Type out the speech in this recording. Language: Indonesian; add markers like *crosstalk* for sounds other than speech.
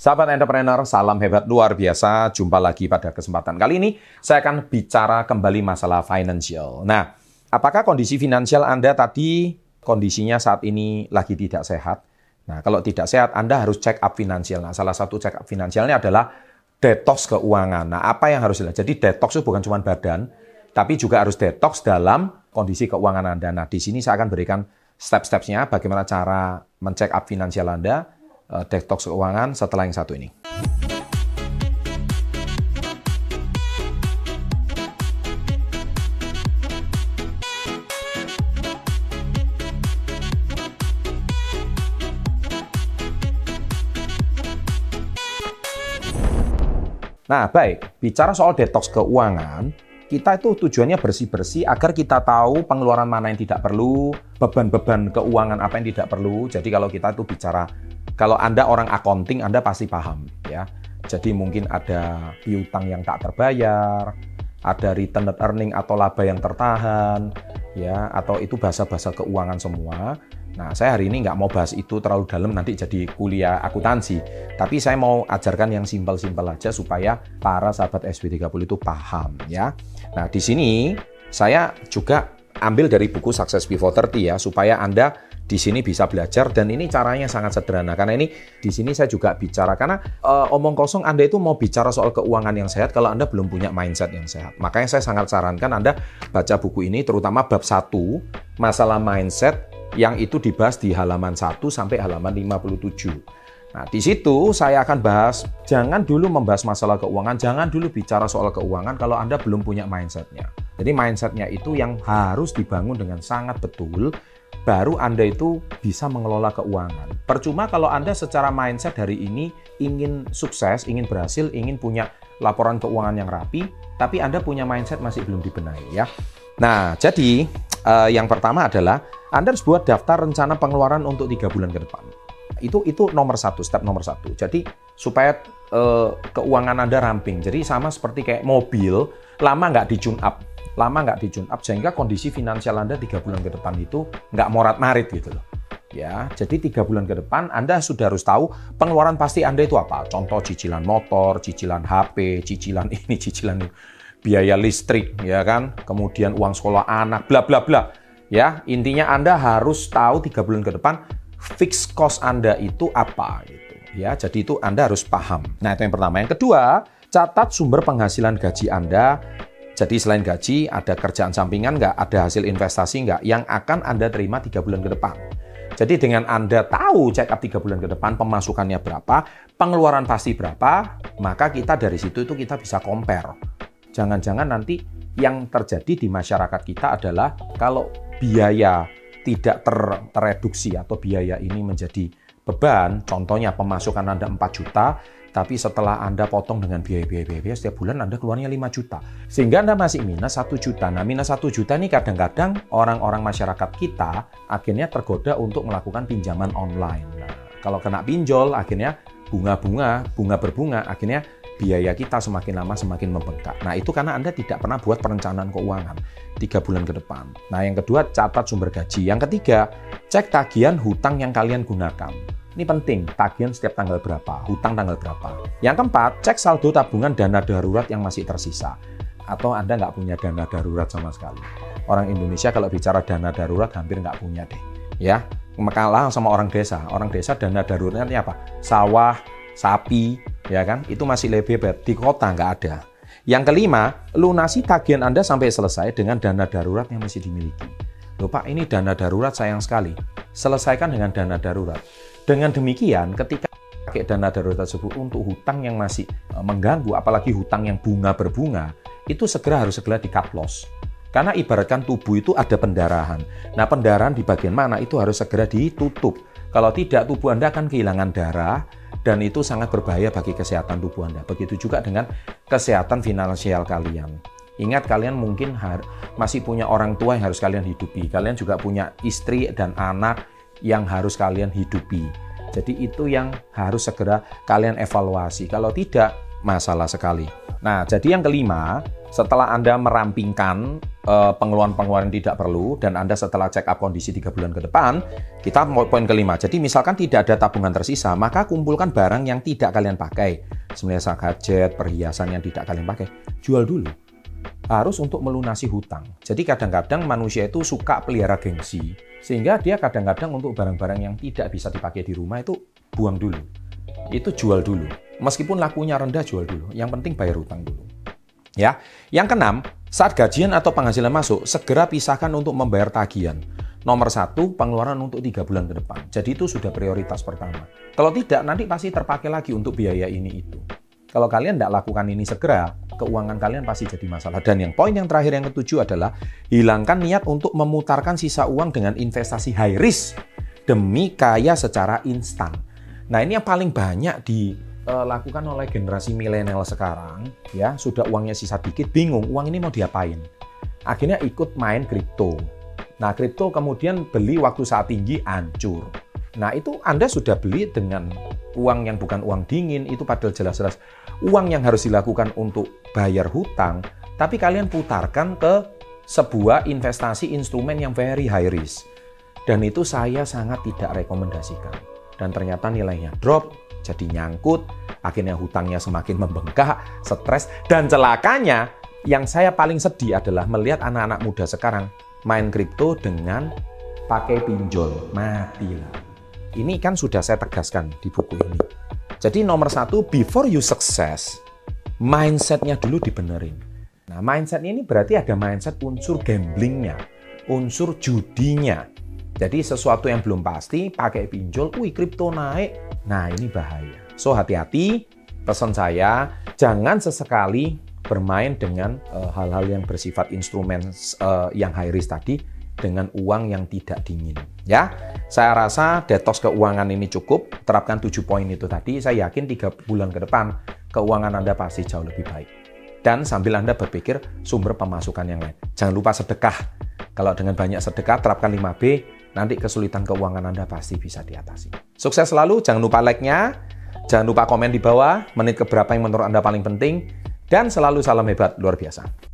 Sahabat entrepreneur, salam hebat luar biasa. Jumpa lagi pada kesempatan kali ini. Saya akan bicara kembali masalah financial. Nah, apakah kondisi finansial Anda tadi kondisinya saat ini lagi tidak sehat? Nah, kalau tidak sehat, Anda harus check up finansial. Nah, salah satu check up finansialnya adalah detox keuangan. Nah, apa yang harus dilakukan? Jadi detox itu bukan cuma badan, tapi juga harus detox dalam kondisi keuangan Anda. Nah, di sini saya akan berikan step-stepnya bagaimana cara mencek up finansial Anda, uh, detox keuangan setelah yang satu ini. Nah, baik, bicara soal detox keuangan, kita itu tujuannya bersih-bersih agar kita tahu pengeluaran mana yang tidak perlu, beban-beban keuangan apa yang tidak perlu. Jadi kalau kita itu bicara kalau Anda orang accounting, Anda pasti paham ya. Jadi mungkin ada piutang yang tak terbayar, ada return net earning atau laba yang tertahan, ya, atau itu bahasa-bahasa keuangan semua. Nah, saya hari ini nggak mau bahas itu terlalu dalam, nanti jadi kuliah akuntansi. Tapi saya mau ajarkan yang simpel-simpel aja supaya para sahabat SB30 itu paham, ya. Nah, di sini saya juga ambil dari buku Success Before 30 ya, supaya Anda di sini bisa belajar dan ini caranya sangat sederhana karena ini di sini saya juga bicara karena uh, omong kosong Anda itu mau bicara soal keuangan yang sehat kalau Anda belum punya mindset yang sehat. Makanya saya sangat sarankan Anda baca buku ini terutama bab 1 masalah mindset yang itu dibahas di halaman 1 sampai halaman 57. Nah, di situ saya akan bahas, jangan dulu membahas masalah keuangan, jangan dulu bicara soal keuangan kalau Anda belum punya mindsetnya. Jadi mindsetnya itu yang harus dibangun dengan sangat betul baru Anda itu bisa mengelola keuangan. Percuma kalau Anda secara mindset hari ini ingin sukses, ingin berhasil, ingin punya laporan keuangan yang rapi, tapi Anda punya mindset masih belum dibenahi ya. Nah, jadi uh, yang pertama adalah Anda harus buat daftar rencana pengeluaran untuk tiga bulan ke depan. Itu itu nomor satu, step nomor satu. Jadi supaya uh, keuangan Anda ramping. Jadi sama seperti kayak mobil, lama nggak di tune up lama nggak di tune up sehingga kondisi finansial Anda tiga bulan ke depan itu nggak morat-marit gitu loh. Ya, jadi tiga bulan ke depan Anda sudah harus tahu pengeluaran pasti Anda itu apa. Contoh cicilan motor, cicilan HP, cicilan *laughs* ini, cicilan ini, biaya listrik, ya kan, kemudian uang sekolah anak, bla bla bla. Ya, intinya Anda harus tahu tiga bulan ke depan fixed cost Anda itu apa gitu. Ya, jadi itu Anda harus paham. Nah, itu yang pertama. Yang kedua, catat sumber penghasilan gaji Anda jadi selain gaji, ada kerjaan sampingan nggak, ada hasil investasi nggak yang akan Anda terima tiga bulan ke depan. Jadi dengan Anda tahu check up tiga bulan ke depan pemasukannya berapa, pengeluaran pasti berapa, maka kita dari situ itu kita bisa compare. Jangan-jangan nanti yang terjadi di masyarakat kita adalah kalau biaya tidak ter tereduksi atau biaya ini menjadi beban, contohnya pemasukan Anda 4 juta, tapi setelah Anda potong dengan biaya-biaya setiap bulan Anda keluarnya 5 juta. Sehingga Anda masih minus 1 juta. Nah, minus 1 juta ini kadang-kadang orang-orang masyarakat kita akhirnya tergoda untuk melakukan pinjaman online. Nah, kalau kena pinjol akhirnya bunga-bunga, bunga berbunga, akhirnya biaya kita semakin lama semakin membengkak. Nah, itu karena Anda tidak pernah buat perencanaan keuangan tiga bulan ke depan. Nah, yang kedua, catat sumber gaji. Yang ketiga, cek tagihan hutang yang kalian gunakan. Ini penting, tagihan setiap tanggal berapa, hutang tanggal berapa. Yang keempat, cek saldo tabungan dana darurat yang masih tersisa. Atau Anda nggak punya dana darurat sama sekali. Orang Indonesia kalau bicara dana darurat hampir nggak punya deh. Ya, makalah sama orang desa. Orang desa dana daruratnya apa? Sawah, sapi, ya kan? Itu masih lebih berat. Di kota nggak ada. Yang kelima, lunasi tagihan Anda sampai selesai dengan dana darurat yang masih dimiliki. Loh Pak, ini dana darurat sayang sekali. Selesaikan dengan dana darurat. Dengan demikian, ketika pakai dana darurat tersebut untuk hutang yang masih e, mengganggu, apalagi hutang yang bunga berbunga, itu segera harus segera di cut loss. Karena ibaratkan tubuh itu ada pendarahan. Nah, pendarahan di bagian mana itu harus segera ditutup. Kalau tidak, tubuh Anda akan kehilangan darah dan itu sangat berbahaya bagi kesehatan tubuh Anda. Begitu juga dengan kesehatan finansial kalian. Ingat kalian mungkin masih punya orang tua yang harus kalian hidupi. Kalian juga punya istri dan anak yang harus kalian hidupi. Jadi itu yang harus segera kalian evaluasi. Kalau tidak, masalah sekali. Nah, jadi yang kelima, setelah Anda merampingkan uh, pengeluaran-pengeluaran tidak perlu dan Anda setelah check up kondisi tiga bulan ke depan, kita poin kelima. Jadi misalkan tidak ada tabungan tersisa, maka kumpulkan barang yang tidak kalian pakai. Sebenarnya gadget, perhiasan yang tidak kalian pakai, jual dulu. Harus untuk melunasi hutang. Jadi kadang-kadang manusia itu suka pelihara gengsi, sehingga dia kadang-kadang untuk barang-barang yang tidak bisa dipakai di rumah itu buang dulu. Itu jual dulu. Meskipun lakunya rendah, jual dulu. Yang penting bayar hutang dulu. Ya, yang keenam, saat gajian atau penghasilan masuk, segera pisahkan untuk membayar tagihan. Nomor satu, pengeluaran untuk tiga bulan ke depan. Jadi itu sudah prioritas pertama. Kalau tidak, nanti pasti terpakai lagi untuk biaya ini itu. Kalau kalian tidak lakukan ini segera, keuangan kalian pasti jadi masalah. Dan yang poin yang terakhir yang ketujuh adalah hilangkan niat untuk memutarkan sisa uang dengan investasi high risk demi kaya secara instan. Nah ini yang paling banyak di uh, lakukan oleh generasi milenial sekarang, ya sudah uangnya sisa dikit, bingung uang ini mau diapain. Akhirnya ikut main kripto. Nah kripto kemudian beli waktu saat tinggi hancur. Nah itu Anda sudah beli dengan uang yang bukan uang dingin, itu padahal jelas-jelas uang yang harus dilakukan untuk bayar hutang, tapi kalian putarkan ke sebuah investasi instrumen yang very high risk. Dan itu saya sangat tidak rekomendasikan. Dan ternyata nilainya drop, jadi nyangkut, akhirnya hutangnya semakin membengkak, stres, dan celakanya yang saya paling sedih adalah melihat anak-anak muda sekarang main kripto dengan pakai pinjol, matilah. Ini kan sudah saya tegaskan di buku ini. Jadi nomor satu, before you success, mindsetnya dulu dibenerin. Nah, mindset ini berarti ada mindset unsur gamblingnya, unsur judinya. Jadi sesuatu yang belum pasti, pakai pinjol, wih kripto naik, Nah, ini bahaya. So, hati-hati. Pesan saya, jangan sesekali bermain dengan eh, hal-hal uh, yang bersifat instrumen uh, yang high risk tadi dengan uang yang tidak dingin. Ya, saya rasa detox keuangan ini cukup. Terapkan 7 poin itu tadi. Saya yakin tiga bulan ke depan keuangan Anda pasti jauh lebih baik. Dan sambil Anda berpikir sumber pemasukan yang lain. Jangan lupa sedekah. Kalau dengan banyak sedekah, terapkan 5B, nanti kesulitan keuangan Anda pasti bisa diatasi. Sukses selalu, jangan lupa like-nya, jangan lupa komen di bawah, menit keberapa yang menurut Anda paling penting, dan selalu salam hebat luar biasa.